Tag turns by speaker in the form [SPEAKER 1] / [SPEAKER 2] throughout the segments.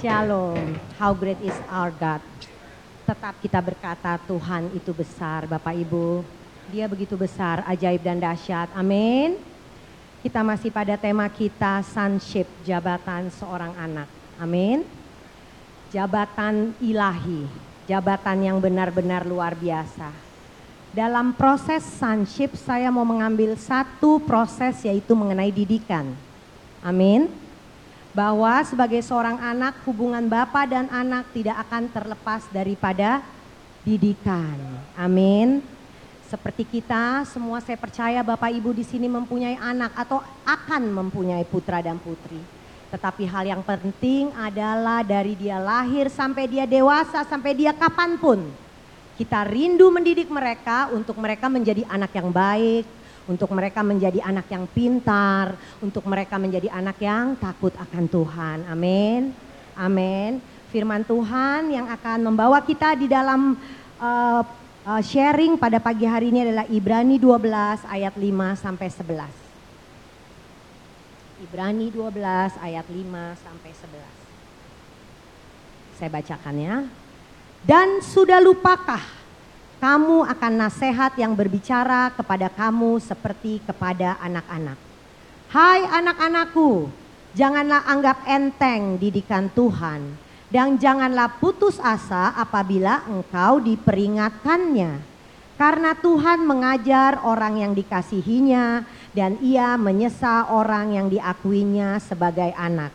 [SPEAKER 1] Shalom. How great is our God. Tetap kita berkata Tuhan itu besar Bapak Ibu. Dia begitu besar, ajaib dan dahsyat. Amin. Kita masih pada tema kita sonship, jabatan seorang anak. Amin. Jabatan ilahi, jabatan yang benar-benar luar biasa. Dalam proses sonship saya mau mengambil satu proses yaitu mengenai didikan. Amin bahwa sebagai seorang anak hubungan bapak dan anak tidak akan terlepas daripada didikan. Amin. Seperti kita semua saya percaya Bapak Ibu di sini mempunyai anak atau akan mempunyai putra dan putri. Tetapi hal yang penting adalah dari dia lahir sampai dia dewasa sampai dia kapan pun. Kita rindu mendidik mereka untuk mereka menjadi anak yang baik, untuk mereka menjadi anak yang pintar, untuk mereka menjadi anak yang takut akan Tuhan. Amin. Amin. Firman Tuhan yang akan membawa kita di dalam uh, uh, sharing pada pagi hari ini adalah Ibrani 12 ayat 5 sampai 11. Ibrani 12 ayat 5 sampai 11. Saya bacakan ya. Dan sudah lupakah kamu akan nasihat yang berbicara kepada kamu seperti kepada anak-anak. Hai anak-anakku, janganlah anggap enteng didikan Tuhan dan janganlah putus asa apabila engkau diperingatkannya. Karena Tuhan mengajar orang yang dikasihinya dan ia menyesa orang yang diakuinya sebagai anak.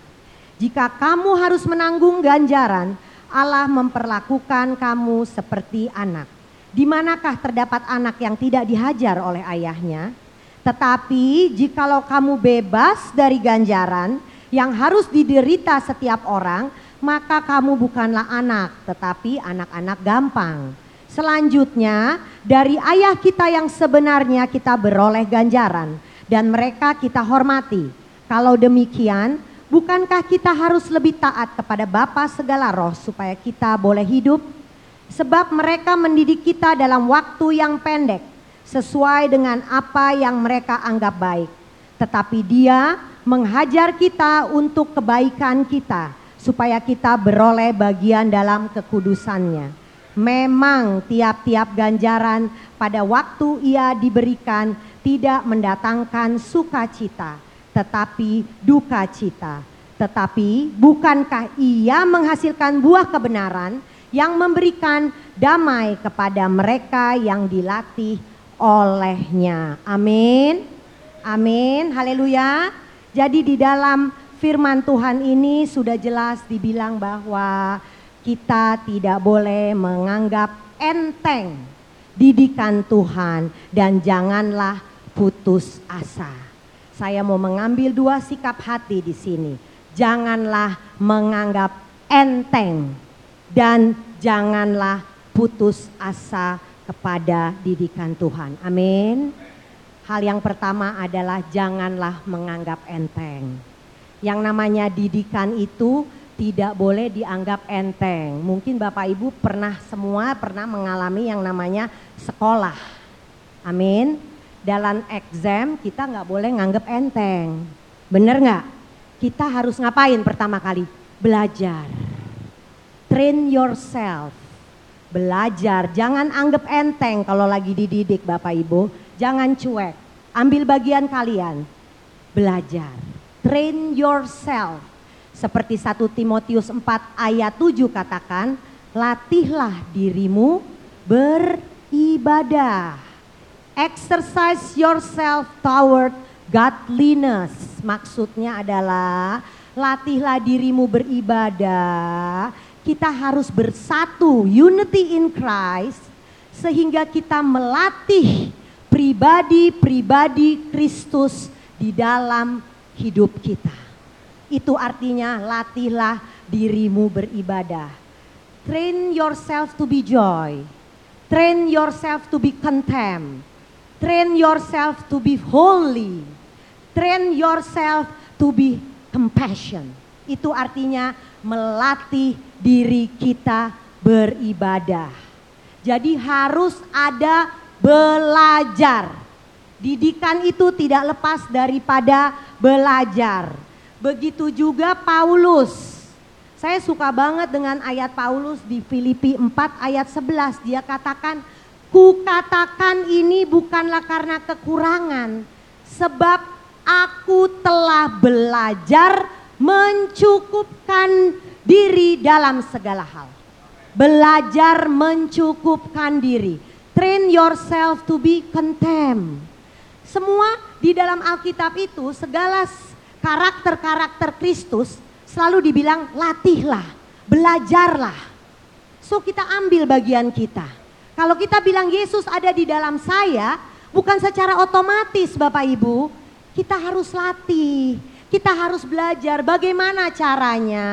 [SPEAKER 1] Jika kamu harus menanggung ganjaran, Allah memperlakukan kamu seperti anak. Di manakah terdapat anak yang tidak dihajar oleh ayahnya? Tetapi jikalau kamu bebas dari ganjaran yang harus diderita setiap orang, maka kamu bukanlah anak, tetapi anak-anak gampang. Selanjutnya, dari ayah kita yang sebenarnya kita beroleh ganjaran dan mereka kita hormati. Kalau demikian, bukankah kita harus lebih taat kepada Bapa segala roh supaya kita boleh hidup? Sebab mereka mendidik kita dalam waktu yang pendek sesuai dengan apa yang mereka anggap baik. Tetapi dia menghajar kita untuk kebaikan kita supaya kita beroleh bagian dalam kekudusannya. Memang tiap-tiap ganjaran pada waktu ia diberikan tidak mendatangkan sukacita, tetapi duka cita. Tetapi bukankah ia menghasilkan buah kebenaran yang memberikan damai kepada mereka yang dilatih olehnya. Amin. Amin. Haleluya. Jadi di dalam firman Tuhan ini sudah jelas dibilang bahwa kita tidak boleh menganggap enteng didikan Tuhan dan janganlah putus asa. Saya mau mengambil dua sikap hati di sini. Janganlah menganggap enteng dan janganlah putus asa kepada didikan Tuhan. Amin. Hal yang pertama adalah janganlah menganggap enteng. Yang namanya didikan itu tidak boleh dianggap enteng. Mungkin Bapak Ibu pernah semua pernah mengalami yang namanya sekolah. Amin. Dalam exam kita nggak boleh nganggap enteng. Bener nggak? Kita harus ngapain pertama kali? Belajar train yourself. Belajar, jangan anggap enteng kalau lagi dididik Bapak Ibu. Jangan cuek, ambil bagian kalian. Belajar, train yourself. Seperti 1 Timotius 4 ayat 7 katakan, latihlah dirimu beribadah. Exercise yourself toward godliness. Maksudnya adalah latihlah dirimu beribadah kita harus bersatu, unity in Christ, sehingga kita melatih pribadi-pribadi Kristus di dalam hidup kita. Itu artinya latihlah dirimu beribadah. Train yourself to be joy. Train yourself to be content. Train yourself to be holy. Train yourself to be compassion. Itu artinya melatih diri kita beribadah. Jadi harus ada belajar. Didikan itu tidak lepas daripada belajar. Begitu juga Paulus. 1 Saya suka banget dengan ayat Paulus di Filipi 4 ayat 11. Dia katakan, ku katakan ini bukanlah karena kekurangan. Sebab aku telah belajar mencukupkan dalam segala hal. Belajar mencukupkan diri. Train yourself to be content. Semua di dalam Alkitab itu segala karakter-karakter Kristus selalu dibilang latihlah, belajarlah. So kita ambil bagian kita. Kalau kita bilang Yesus ada di dalam saya, bukan secara otomatis Bapak Ibu, kita harus latih, kita harus belajar bagaimana caranya.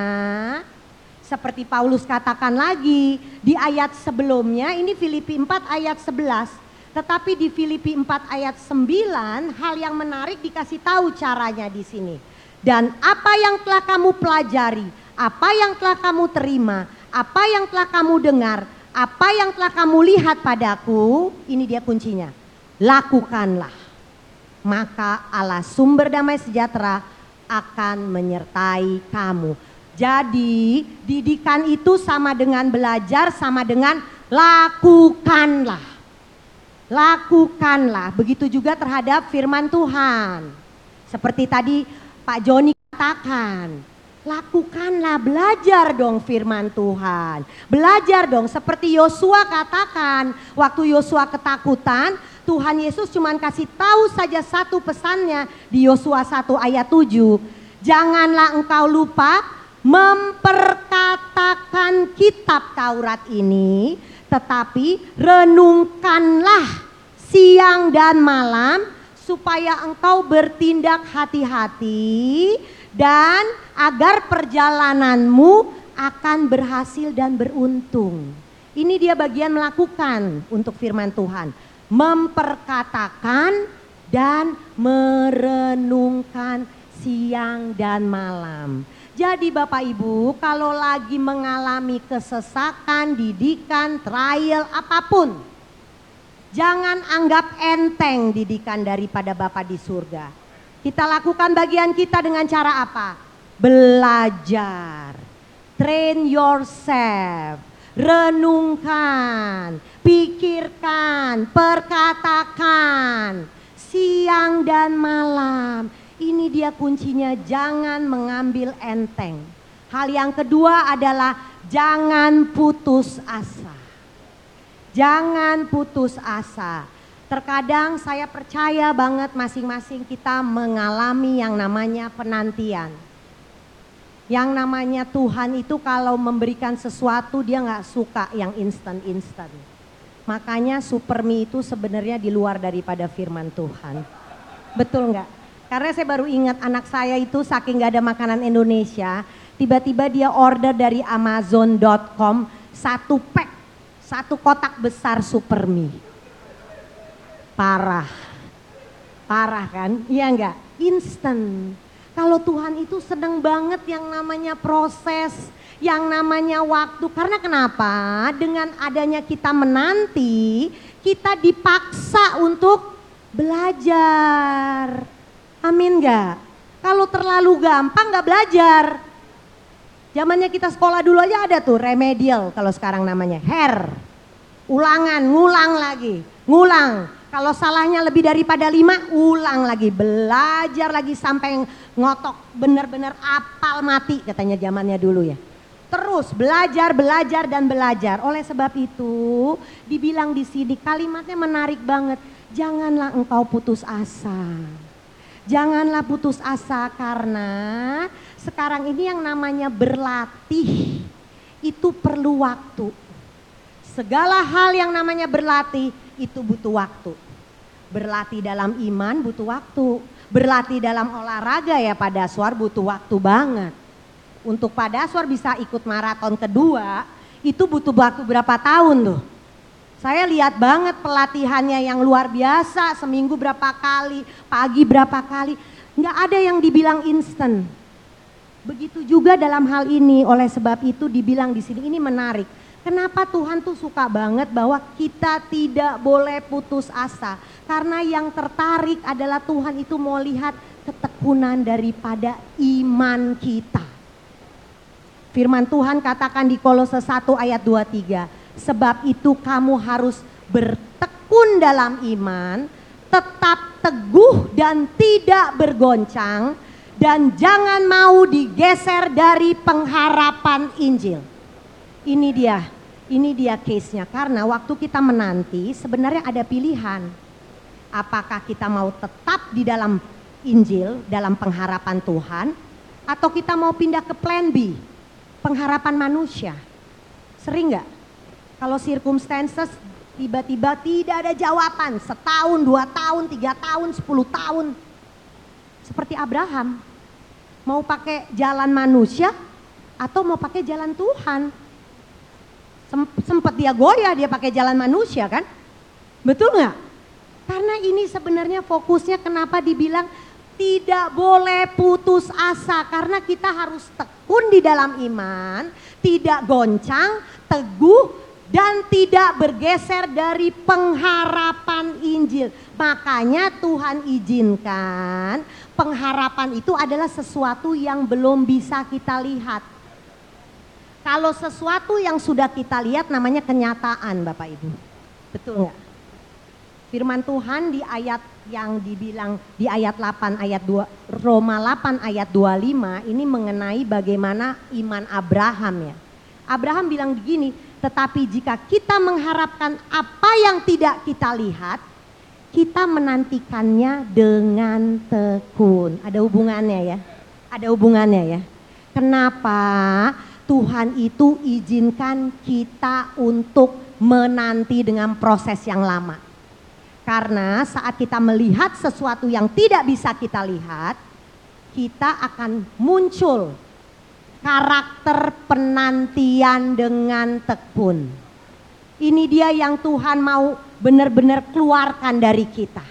[SPEAKER 1] Seperti Paulus katakan lagi di ayat sebelumnya, ini Filipi 4 ayat 11. Tetapi di Filipi 4 ayat 9, hal yang menarik dikasih tahu caranya di sini. Dan apa yang telah kamu pelajari, apa yang telah kamu terima, apa yang telah kamu dengar, apa yang telah kamu lihat padaku, ini dia kuncinya. Lakukanlah. Maka Allah sumber damai sejahtera akan menyertai kamu. Jadi didikan itu sama dengan belajar, sama dengan lakukanlah. Lakukanlah. Begitu juga terhadap firman Tuhan. Seperti tadi Pak Joni katakan, lakukanlah belajar dong firman Tuhan. Belajar dong seperti Yosua katakan, waktu Yosua ketakutan, Tuhan Yesus cuma kasih tahu saja satu pesannya di Yosua 1 ayat 7. Janganlah engkau lupa memperkatakan kitab Taurat ini, tetapi renungkanlah siang dan malam supaya engkau bertindak hati-hati dan agar perjalananmu akan berhasil dan beruntung. Ini dia bagian melakukan untuk firman Tuhan. Memperkatakan dan merenungkan siang dan malam. Jadi Bapak Ibu kalau lagi mengalami kesesakan, didikan, trial apa pun Jangan anggap enteng didikan daripada Bapa di surga. Kita lakukan bagian kita dengan cara apa? Belajar. Train yourself. Renungkan, pikirkan, perkatakan siang dan malam. Ini dia kuncinya jangan mengambil enteng. Hal yang kedua adalah jangan putus asa. Jangan putus asa. Terkadang saya percaya banget masing-masing kita mengalami yang namanya penantian. Yang namanya Tuhan itu kalau memberikan sesuatu dia nggak suka yang instan-instan. Makanya supermi itu sebenarnya di luar daripada firman Tuhan. Betul nggak? Karena saya baru ingat anak saya itu saking nggak ada makanan Indonesia, tiba-tiba dia order dari Amazon.com satu pack satu kotak besar super mie. Parah. Parah kan? Iya enggak? Instant. Kalau Tuhan itu senang banget yang namanya proses, yang namanya waktu. Karena kenapa? Dengan adanya kita menanti, kita dipaksa untuk belajar. Amin enggak? Kalau terlalu gampang nggak belajar. Zamannya kita sekolah dulu aja ada tuh remedial kalau sekarang namanya hair. Ulangan, ngulang lagi, ngulang. Kalau salahnya lebih daripada lima, ulang lagi, belajar lagi sampai ngotok benar-benar apal mati katanya zamannya dulu ya. Terus belajar, belajar dan belajar. Oleh sebab itu dibilang di sini kalimatnya menarik banget. Janganlah engkau putus asa. Janganlah putus asa karena sekarang ini yang namanya berlatih itu perlu waktu. Segala hal yang namanya berlatih itu butuh waktu. Berlatih dalam iman butuh waktu. Berlatih dalam olahraga ya pada suar butuh waktu banget. Untuk pada suar bisa ikut maraton kedua itu butuh waktu berapa tahun tuh. Saya lihat banget pelatihannya yang luar biasa, seminggu berapa kali, pagi berapa kali. Nggak ada yang dibilang instan Begitu juga dalam hal ini, oleh sebab itu dibilang di sini ini menarik. Kenapa Tuhan tuh suka banget bahwa kita tidak boleh putus asa? Karena yang tertarik adalah Tuhan itu mau lihat ketekunan daripada iman kita. Firman Tuhan katakan di Kolose 1 ayat 23, sebab itu kamu harus bertekun dalam iman, tetap teguh dan tidak bergoncang, dan jangan mau digeser dari pengharapan Injil. Ini dia, ini dia case-nya. Karena waktu kita menanti sebenarnya ada pilihan. Apakah kita mau tetap di dalam Injil, dalam pengharapan Tuhan, atau kita mau pindah ke plan B, pengharapan manusia. Sering nggak? Kalau circumstances tiba-tiba tidak ada jawaban, setahun, dua tahun, tiga tahun, sepuluh tahun. Seperti Abraham, mau pakai jalan manusia atau mau pakai jalan Tuhan. Sempat dia goyah, dia pakai jalan manusia kan? Betul nggak? Karena ini sebenarnya fokusnya kenapa dibilang tidak boleh putus asa karena kita harus tekun di dalam iman, tidak goncang, teguh dan tidak bergeser dari pengharapan Injil. Makanya Tuhan izinkan pengharapan itu adalah sesuatu yang belum bisa kita lihat. Kalau sesuatu yang sudah kita lihat namanya kenyataan Bapak Ibu. Betul nggak? Firman Tuhan di ayat yang dibilang di ayat 8 ayat 2 Roma 8 ayat 25 ini mengenai bagaimana iman Abraham ya. Abraham bilang begini, tetapi jika kita mengharapkan apa yang tidak kita lihat, kita menantikannya dengan tekun. Ada hubungannya ya. Ada hubungannya ya. Kenapa Tuhan itu izinkan kita untuk menanti dengan proses yang lama? Karena saat kita melihat sesuatu yang tidak bisa kita lihat, kita akan muncul karakter penantian dengan tekun. Ini dia yang Tuhan mau benar-benar keluarkan dari kita.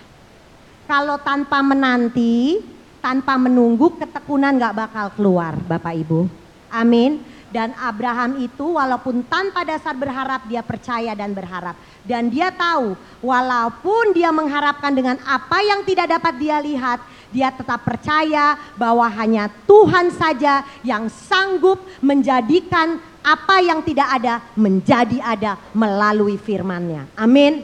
[SPEAKER 1] Kalau tanpa menanti, tanpa menunggu, ketekunan gak bakal keluar Bapak Ibu. Amin. Dan Abraham itu walaupun tanpa dasar berharap dia percaya dan berharap. Dan dia tahu walaupun dia mengharapkan dengan apa yang tidak dapat dia lihat. Dia tetap percaya bahwa hanya Tuhan saja yang sanggup menjadikan apa yang tidak ada menjadi ada melalui firmannya. Amin.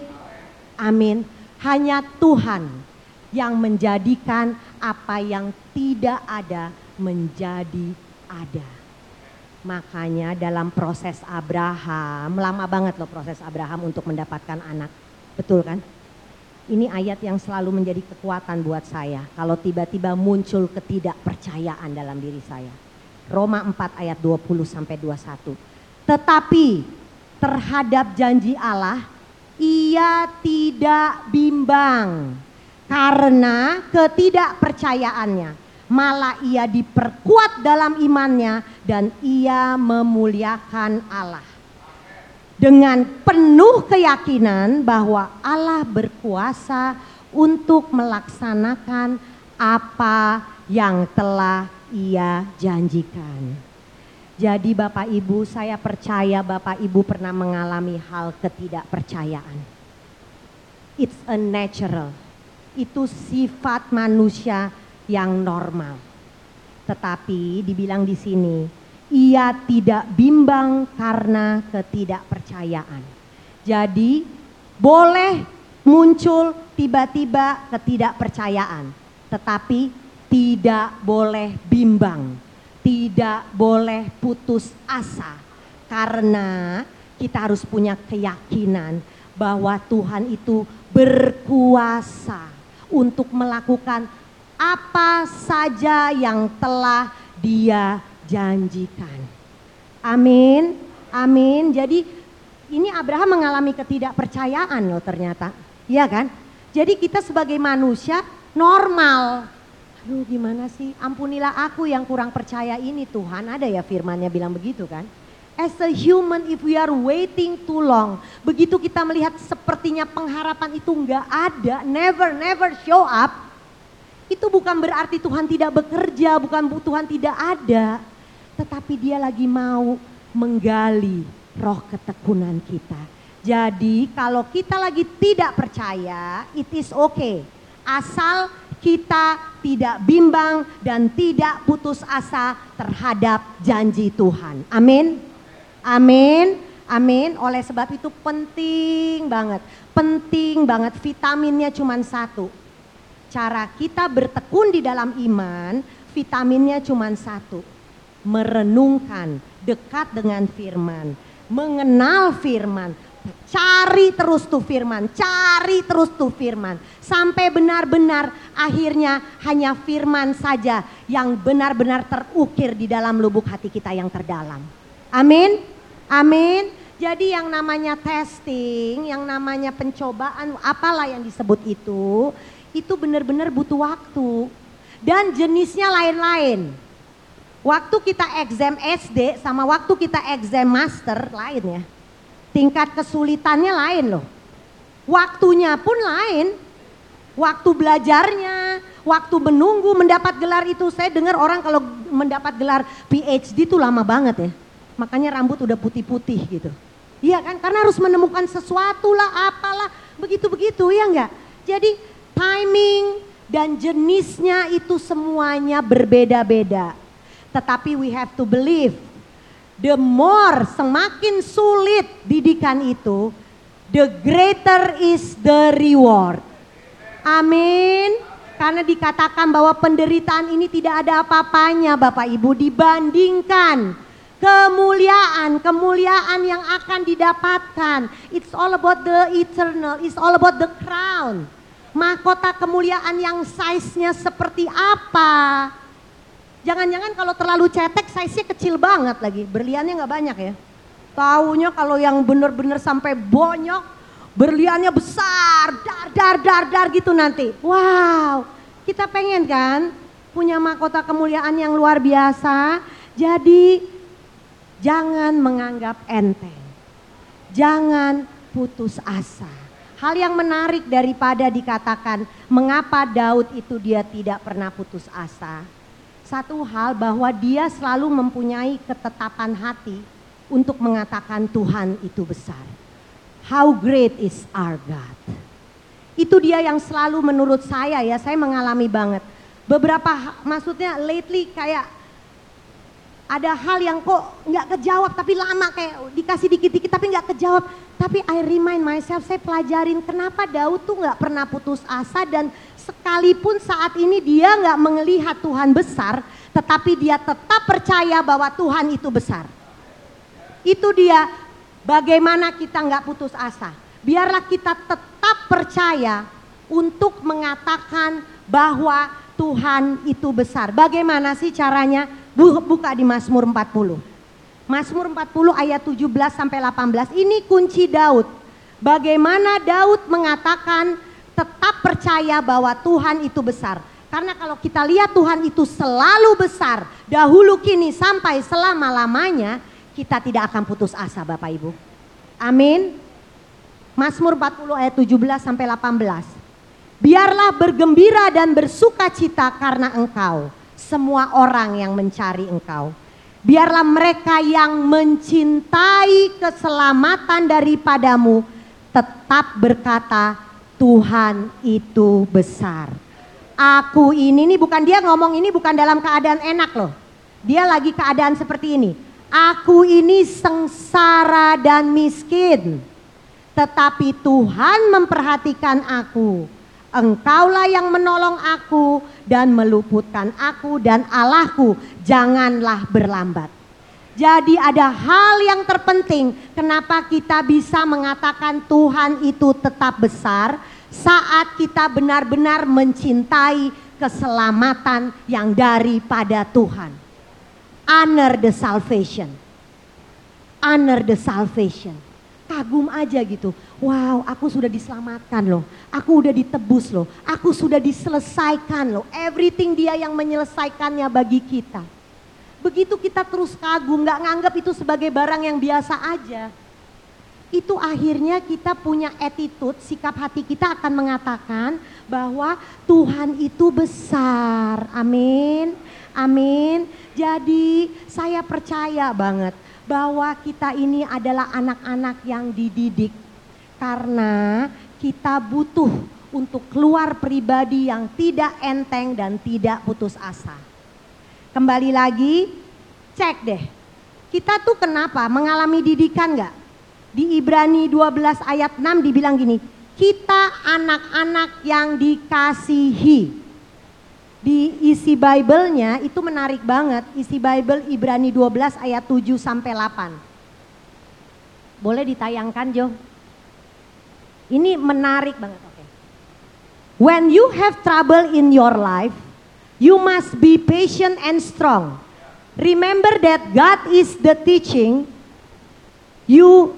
[SPEAKER 1] Amin. Hanya Tuhan yang menjadikan apa yang tidak ada menjadi ada. Makanya dalam proses Abraham, lama banget loh proses Abraham untuk mendapatkan anak. Betul kan? Ini ayat yang selalu menjadi kekuatan buat saya. Kalau tiba-tiba muncul ketidakpercayaan dalam diri saya. Roma 4 ayat 20 sampai 21. Tetapi terhadap janji Allah ia tidak bimbang karena ketidakpercayaannya malah ia diperkuat dalam imannya dan ia memuliakan Allah. Dengan penuh keyakinan bahwa Allah berkuasa untuk melaksanakan apa yang telah ia janjikan. Jadi Bapak Ibu saya percaya Bapak Ibu pernah mengalami hal ketidakpercayaan. It's a natural. Itu sifat manusia yang normal. Tetapi dibilang di sini, ia tidak bimbang karena ketidakpercayaan. Jadi boleh muncul tiba-tiba ketidakpercayaan, tetapi tidak boleh bimbang, tidak boleh putus asa, karena kita harus punya keyakinan bahwa Tuhan itu berkuasa untuk melakukan apa saja yang telah dia janjikan. Amin. Amin. Jadi ini Abraham mengalami ketidakpercayaan loh ternyata. Iya kan? Jadi kita sebagai manusia normal. Aduh gimana sih? Ampunilah aku yang kurang percaya ini Tuhan. Ada ya firmannya bilang begitu kan? As a human if we are waiting too long. Begitu kita melihat sepertinya pengharapan itu enggak ada. Never, never show up itu bukan berarti Tuhan tidak bekerja, bukan Tuhan tidak ada. Tetapi dia lagi mau menggali roh ketekunan kita. Jadi kalau kita lagi tidak percaya, it is okay. Asal kita tidak bimbang dan tidak putus asa terhadap janji Tuhan. Amin. Amin. Amin. Oleh sebab itu penting banget. Penting banget vitaminnya cuma satu. Cara kita bertekun di dalam iman, vitaminnya cuma satu. Merenungkan, dekat dengan firman, mengenal firman, Cari terus tuh firman, cari terus tuh firman. Sampai benar-benar akhirnya hanya firman saja yang benar-benar terukir di dalam lubuk hati kita yang terdalam. Amin, amin. Jadi yang namanya testing, yang namanya pencobaan, apalah yang disebut itu, itu benar-benar butuh waktu. Dan jenisnya lain-lain. Waktu kita exam SD sama waktu kita exam master lain ya tingkat kesulitannya lain loh. Waktunya pun lain. Waktu belajarnya, waktu menunggu mendapat gelar itu. Saya dengar orang kalau mendapat gelar PhD itu lama banget ya. Makanya rambut udah putih-putih gitu. Iya kan, karena harus menemukan sesuatu lah, apalah, begitu-begitu ya enggak. Jadi timing dan jenisnya itu semuanya berbeda-beda. Tetapi we have to believe the more semakin sulit didikan itu, the greater is the reward. Amin. Karena dikatakan bahwa penderitaan ini tidak ada apa-apanya Bapak Ibu dibandingkan kemuliaan, kemuliaan yang akan didapatkan. It's all about the eternal, it's all about the crown. Mahkota kemuliaan yang size-nya seperti apa? Jangan-jangan kalau terlalu cetek size-nya kecil banget lagi. Berliannya nggak banyak ya. Taunya kalau yang bener-bener sampai bonyok, berliannya besar, dar dar dar dar gitu nanti. Wow, kita pengen kan punya mahkota kemuliaan yang luar biasa. Jadi jangan menganggap enteng. Jangan putus asa. Hal yang menarik daripada dikatakan mengapa Daud itu dia tidak pernah putus asa satu hal bahwa dia selalu mempunyai ketetapan hati untuk mengatakan Tuhan itu besar. How great is our God. Itu dia yang selalu menurut saya ya, saya mengalami banget. Beberapa maksudnya lately kayak ada hal yang kok nggak kejawab tapi lama kayak dikasih dikit-dikit tapi nggak kejawab. Tapi I remind myself, saya pelajarin kenapa Daud tuh nggak pernah putus asa dan sekalipun saat ini dia nggak melihat Tuhan besar, tetapi dia tetap percaya bahwa Tuhan itu besar. Itu dia bagaimana kita nggak putus asa. Biarlah kita tetap percaya untuk mengatakan bahwa Tuhan itu besar. Bagaimana sih caranya? Buka di Mazmur 40. Mazmur 40 ayat 17 sampai 18. Ini kunci Daud. Bagaimana Daud mengatakan tetap percaya bahwa Tuhan itu besar. Karena kalau kita lihat Tuhan itu selalu besar, dahulu kini sampai selama-lamanya, kita tidak akan putus asa Bapak Ibu. Amin. Mazmur 40 ayat 17 sampai 18. Biarlah bergembira dan bersuka cita karena engkau, semua orang yang mencari engkau. Biarlah mereka yang mencintai keselamatan daripadamu tetap berkata, Tuhan itu besar. Aku ini, ini bukan dia ngomong ini bukan dalam keadaan enak loh. Dia lagi keadaan seperti ini. Aku ini sengsara dan miskin. Tetapi Tuhan memperhatikan aku. Engkaulah yang menolong aku dan meluputkan aku dan Allahku. Janganlah berlambat. Jadi ada hal yang terpenting kenapa kita bisa mengatakan Tuhan itu tetap besar saat kita benar-benar mencintai keselamatan yang daripada Tuhan. Honor the salvation. Honor the salvation. Kagum aja gitu. Wow, aku sudah diselamatkan loh. Aku udah ditebus loh. Aku sudah diselesaikan loh. Everything dia yang menyelesaikannya bagi kita Begitu kita terus kagum, nggak nganggap itu sebagai barang yang biasa aja. Itu akhirnya kita punya attitude, sikap hati kita akan mengatakan bahwa Tuhan itu besar. Amin. Amin. Jadi saya percaya banget bahwa kita ini adalah anak-anak yang dididik karena kita butuh untuk keluar pribadi yang tidak enteng dan tidak putus asa. Kembali lagi, cek deh. Kita tuh kenapa mengalami didikan nggak? Di Ibrani 12 ayat 6 dibilang gini, kita anak-anak yang dikasihi. Di isi Bible-nya itu menarik banget, isi Bible Ibrani 12 ayat 7 sampai 8. Boleh ditayangkan Jo? Ini menarik banget. Oke. When you have trouble in your life, you must be patient and strong. Remember that God is the teaching you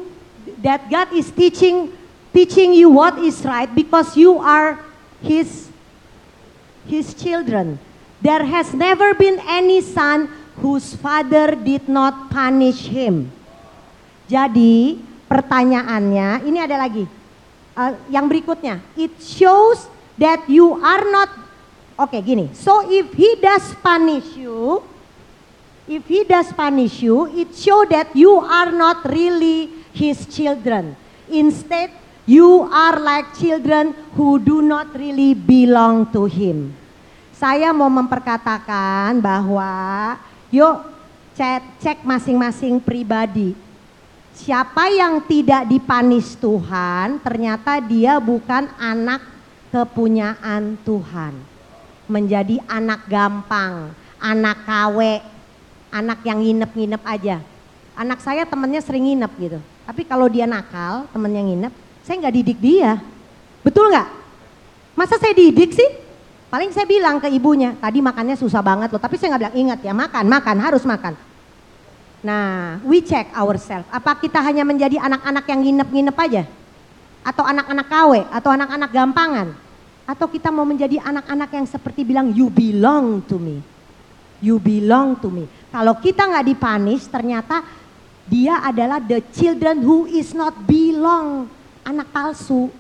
[SPEAKER 1] that God is teaching teaching you what is right because you are his his children. There has never been any son whose father did not punish him. Jadi pertanyaannya ini ada lagi uh, yang berikutnya. It shows that you are not oke okay, gini. So if he does punish you, if he does punish you, it show that you are not really his children. Instead, you are like children who do not really belong to him. Saya mau memperkatakan bahwa yuk cek, cek masing-masing pribadi. Siapa yang tidak dipanis Tuhan, ternyata dia bukan anak kepunyaan Tuhan. Menjadi anak gampang, anak kawe, anak yang nginep-nginep aja. Anak saya temennya sering nginep gitu. Tapi kalau dia nakal, temennya nginep, saya nggak didik dia. Betul nggak? Masa saya didik sih? Paling saya bilang ke ibunya, tadi makannya susah banget loh, tapi saya nggak bilang ingat ya makan, makan, harus makan. Nah, we check ourselves. Apa kita hanya menjadi anak-anak yang nginep-nginep aja? Atau anak-anak kawe? Atau anak-anak gampangan? Atau kita mau menjadi anak-anak yang seperti bilang, you belong to me. You belong to me. Kalau kita nggak dipanis, ternyata dia adalah the children who is not belong. Anak palsu.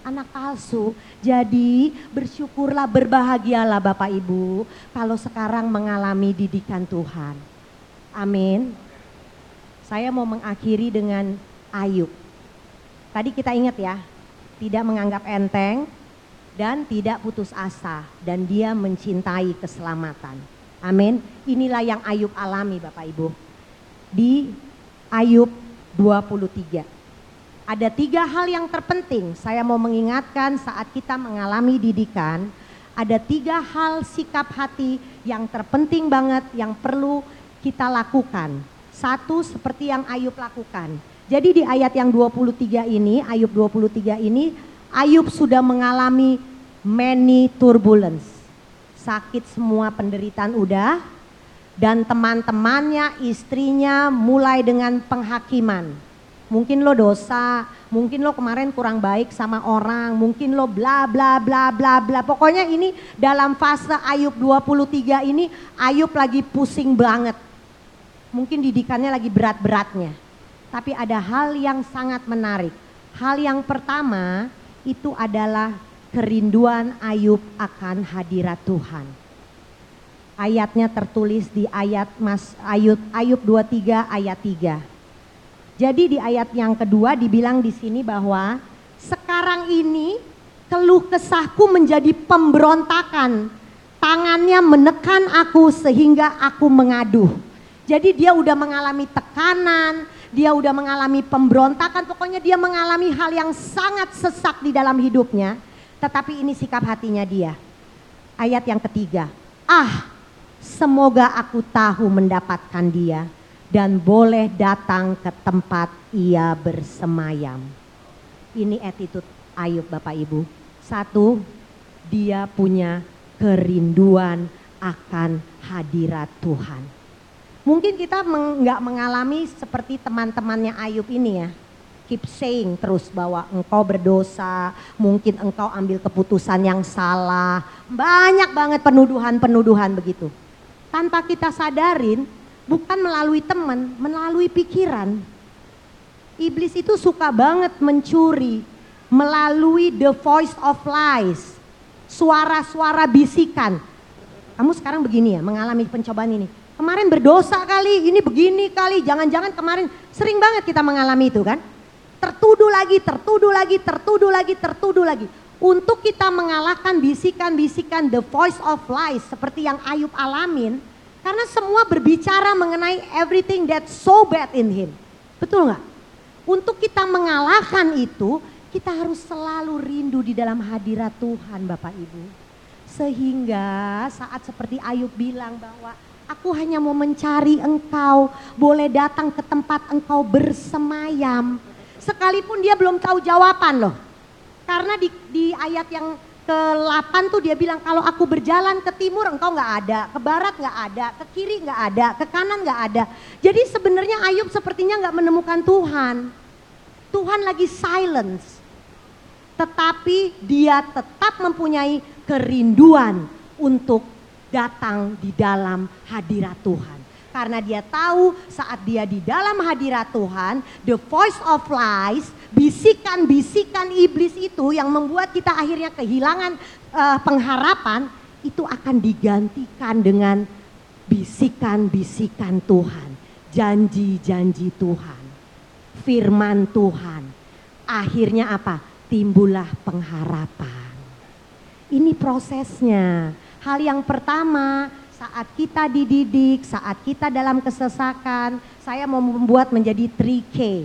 [SPEAKER 1] Anak palsu. Jadi bersyukurlah, berbahagialah Bapak Ibu kalau sekarang mengalami didikan Tuhan. Amin. Saya mau mengakhiri dengan Ayub. Tadi kita ingat ya, tidak menganggap enteng dan tidak putus asa dan dia mencintai keselamatan. Amin. Inilah yang Ayub alami Bapak Ibu. Di Ayub 23 ada tiga hal yang terpenting saya mau mengingatkan saat kita mengalami didikan. Ada tiga hal sikap hati yang terpenting banget yang perlu kita lakukan. Satu seperti yang Ayub lakukan. Jadi di ayat yang 23 ini, Ayub 23 ini, Ayub sudah mengalami many turbulence. Sakit semua penderitaan udah, dan teman-temannya, istrinya mulai dengan penghakiman Mungkin lo dosa, mungkin lo kemarin kurang baik sama orang, mungkin lo bla bla bla bla bla. Pokoknya ini dalam fase Ayub 23 ini Ayub lagi pusing banget. Mungkin didikannya lagi berat-beratnya. Tapi ada hal yang sangat menarik. Hal yang pertama itu adalah kerinduan Ayub akan hadirat Tuhan. Ayatnya tertulis di ayat Mas Ayub Ayub 23 ayat 3. Jadi di ayat yang kedua dibilang di sini bahwa sekarang ini keluh kesahku menjadi pemberontakan. Tangannya menekan aku sehingga aku mengaduh. Jadi dia udah mengalami tekanan, dia udah mengalami pemberontakan, pokoknya dia mengalami hal yang sangat sesak di dalam hidupnya. Tetapi ini sikap hatinya dia. Ayat yang ketiga, ah semoga aku tahu mendapatkan dia dan boleh datang ke tempat ia bersemayam. Ini attitude Ayub Bapak Ibu. Satu, dia punya kerinduan akan hadirat Tuhan. Mungkin kita nggak meng, mengalami seperti teman-temannya Ayub ini ya. Keep saying terus bahwa engkau berdosa, mungkin engkau ambil keputusan yang salah. Banyak banget penuduhan-penuduhan begitu. Tanpa kita sadarin, bukan melalui teman, melalui pikiran. Iblis itu suka banget mencuri melalui the voice of lies, suara-suara bisikan. Kamu sekarang begini ya, mengalami pencobaan ini. Kemarin berdosa kali, ini begini kali, jangan-jangan kemarin sering banget kita mengalami itu kan. Tertuduh lagi, tertuduh lagi, tertuduh lagi, tertuduh lagi. untuk kita mengalahkan bisikan-bisikan the voice of lies seperti yang Ayub alamin, karena semua berbicara mengenai everything that's so bad in him. Betul nggak? Untuk kita mengalahkan itu, kita harus selalu rindu di dalam hadirat Tuhan Bapak Ibu. Sehingga saat seperti Ayub bilang bahwa Aku hanya mau mencari engkau, boleh datang ke tempat engkau bersemayam. Sekalipun dia belum tahu jawaban loh. Karena di, di ayat yang ke-8 tuh dia bilang kalau aku berjalan ke timur engkau nggak ada, ke barat nggak ada, ke kiri nggak ada, ke kanan nggak ada. Jadi sebenarnya Ayub sepertinya nggak menemukan Tuhan. Tuhan lagi silence. Tetapi dia tetap mempunyai kerinduan untuk datang di dalam hadirat Tuhan. Karena dia tahu saat dia di dalam hadirat Tuhan, the voice of lies, bisikan-bisikan iblis itu yang membuat kita akhirnya kehilangan uh, pengharapan, itu akan digantikan dengan bisikan-bisikan Tuhan, janji-janji Tuhan, firman Tuhan. Akhirnya apa? Timbullah pengharapan. Ini prosesnya. Hal yang pertama, saat kita dididik, saat kita dalam kesesakan, saya mau membuat menjadi 3K.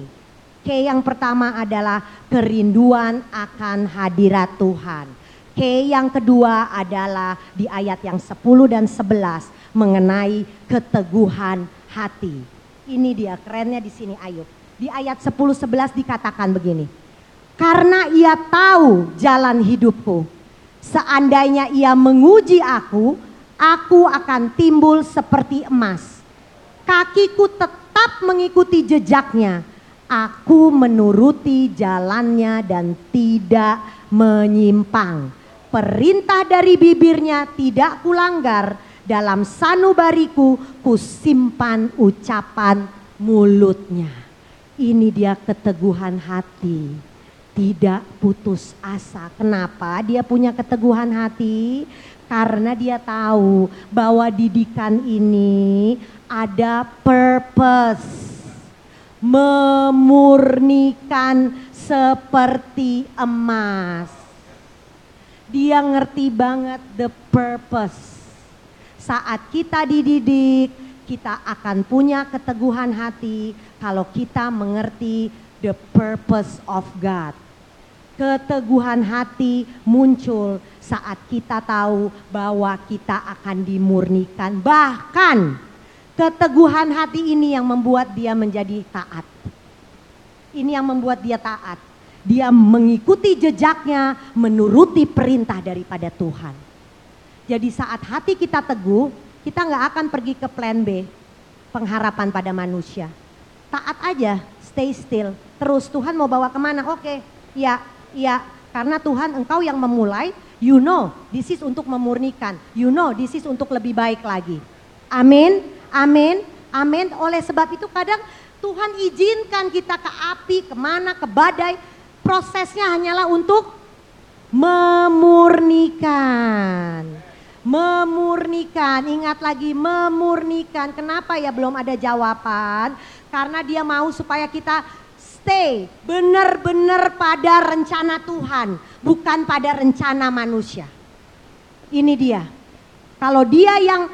[SPEAKER 1] K yang pertama adalah kerinduan akan hadirat Tuhan. K yang kedua adalah di ayat yang 10 dan 11 mengenai keteguhan hati. Ini dia kerennya di sini Ayub. Di ayat 10 11 dikatakan begini. Karena ia tahu jalan hidupku Seandainya ia menguji aku, aku akan timbul seperti emas. Kakiku tetap mengikuti jejaknya. Aku menuruti jalannya dan tidak menyimpang. Perintah dari bibirnya tidak kulanggar. Dalam sanubariku kusimpan ucapan mulutnya. Ini dia keteguhan hati tidak putus asa. Kenapa? Dia punya keteguhan hati karena dia tahu bahwa didikan ini ada purpose. Memurnikan seperti emas. Dia ngerti banget the purpose. Saat kita dididik, kita akan punya keteguhan hati kalau kita mengerti the purpose of God keteguhan hati muncul saat kita tahu bahwa kita akan dimurnikan. Bahkan keteguhan hati ini yang membuat dia menjadi taat. Ini yang membuat dia taat. Dia mengikuti jejaknya, menuruti perintah daripada Tuhan. Jadi saat hati kita teguh, kita nggak akan pergi ke plan B, pengharapan pada manusia. Taat aja, stay still. Terus Tuhan mau bawa ke mana? Oke, ya Ya, karena Tuhan engkau yang memulai, you know this is untuk memurnikan. You know this is untuk lebih baik lagi. Amin, amin, amin. Oleh sebab itu kadang Tuhan izinkan kita ke api, ke mana, ke badai. Prosesnya hanyalah untuk memurnikan. Memurnikan, ingat lagi memurnikan. Kenapa ya belum ada jawaban? Karena dia mau supaya kita stay benar-benar pada rencana Tuhan, bukan pada rencana manusia. Ini dia. Kalau dia yang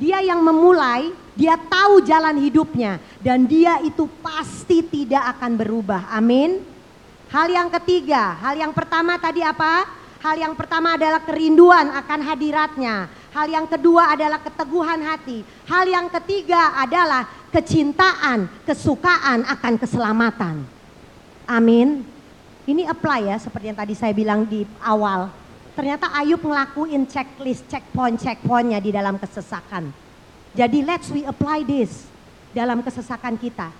[SPEAKER 1] dia yang memulai, dia tahu jalan hidupnya dan dia itu pasti tidak akan berubah. Amin. Hal yang ketiga, hal yang pertama tadi apa? Hal yang pertama adalah kerinduan akan hadiratnya. Hal yang kedua adalah keteguhan hati. Hal yang ketiga adalah kecintaan, kesukaan akan keselamatan. Amin. Ini apply ya seperti yang tadi saya bilang di awal. Ternyata Ayub ngelakuin checklist, checkpoint, checkpointnya di dalam kesesakan. Jadi let's we apply this dalam kesesakan kita.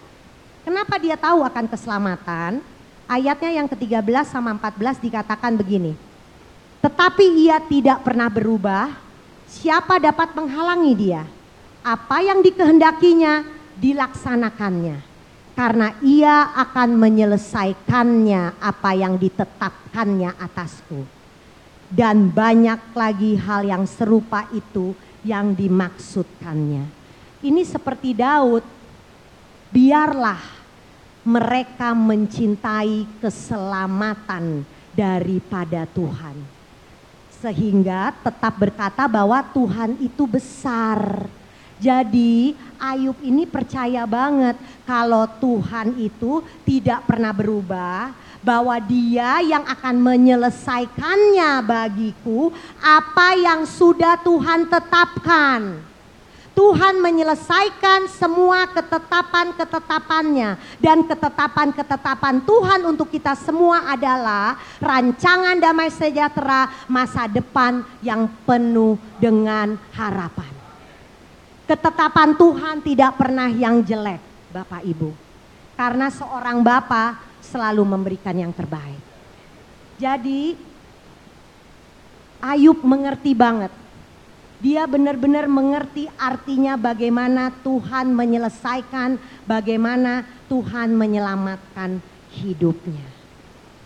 [SPEAKER 1] Kenapa dia tahu akan keselamatan? Ayatnya yang ke-13 sama 14 dikatakan begini. Tetapi ia tidak pernah berubah, siapa dapat menghalangi dia? Apa yang dikehendakinya dilaksanakannya. Karena ia akan menyelesaikannya apa yang ditetapkannya atasku. Dan banyak lagi hal yang serupa itu yang dimaksudkannya. Ini seperti Daud, biarlah mereka mencintai keselamatan daripada Tuhan. Sehingga tetap berkata bahwa Tuhan itu besar. Jadi Ayub ini percaya banget kalau Tuhan itu tidak pernah berubah, bahwa dia yang akan menyelesaikannya bagiku apa yang sudah Tuhan tetapkan. Tuhan menyelesaikan semua ketetapan-ketetapannya dan ketetapan-ketetapan Tuhan untuk kita semua adalah rancangan damai sejahtera masa depan yang penuh dengan harapan. Ketetapan Tuhan tidak pernah yang jelek, Bapak Ibu. Karena seorang Bapak selalu memberikan yang terbaik. Jadi Ayub mengerti banget dia benar-benar mengerti artinya bagaimana Tuhan menyelesaikan, bagaimana Tuhan menyelamatkan hidupnya.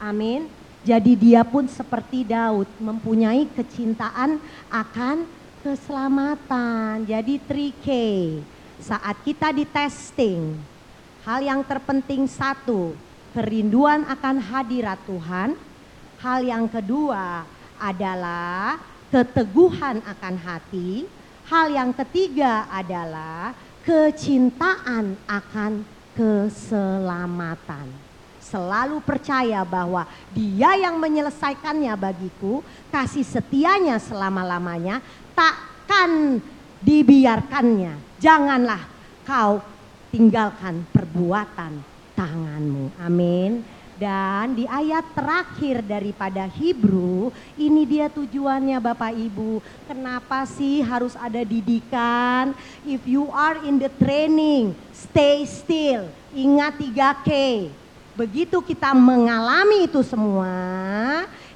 [SPEAKER 1] Amin. Jadi dia pun seperti Daud mempunyai kecintaan akan keselamatan. Jadi 3K. Saat kita di testing, hal yang terpenting satu, kerinduan akan hadirat Tuhan. Hal yang kedua adalah keteguhan akan hati. Hal yang ketiga adalah kecintaan akan keselamatan. Selalu percaya bahwa dia yang menyelesaikannya bagiku, kasih setianya selama-lamanya, takkan dibiarkannya. Janganlah kau tinggalkan perbuatan tanganmu. Amin. Dan di ayat terakhir daripada Hebrew, ini dia tujuannya Bapak Ibu. Kenapa sih harus ada didikan? If you are in the training, stay still. Ingat 3K. Begitu kita mengalami itu semua,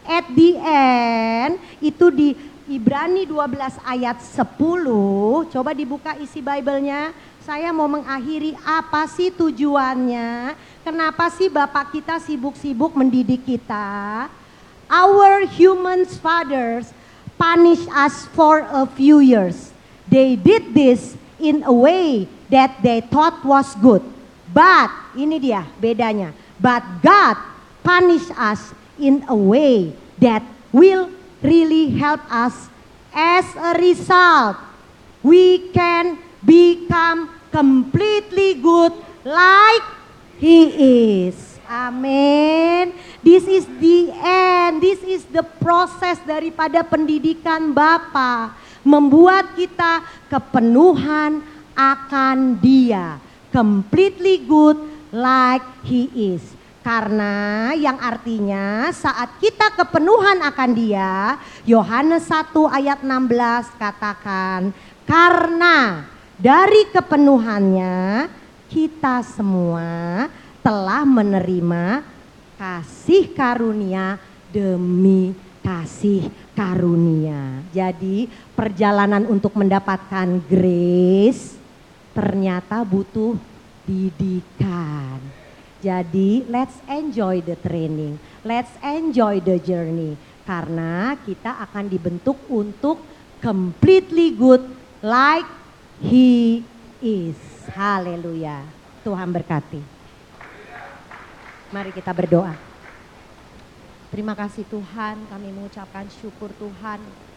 [SPEAKER 1] at the end itu di Ibrani 12 ayat 10, coba dibuka isi Bible-nya. Saya mau mengakhiri apa sih tujuannya? Kenapa sih Bapak kita sibuk-sibuk mendidik kita? Our human fathers punish us for a few years. They did this in a way that they thought was good. But, ini dia bedanya. But God punish us in a way that will really help us. As a result, we can become completely good like He is. Amin. This is the end. This is the process daripada pendidikan Bapa membuat kita kepenuhan akan Dia. Completely good like He is. Karena yang artinya saat kita kepenuhan akan dia, Yohanes 1 ayat 16 katakan, karena dari kepenuhannya kita semua telah menerima kasih karunia demi kasih karunia. Jadi perjalanan untuk mendapatkan grace ternyata butuh didikan. Jadi let's enjoy the training, let's enjoy the journey karena kita akan dibentuk untuk completely good like he is. Haleluya. Tuhan berkati. Mari kita berdoa. Terima kasih Tuhan, kami mengucapkan syukur Tuhan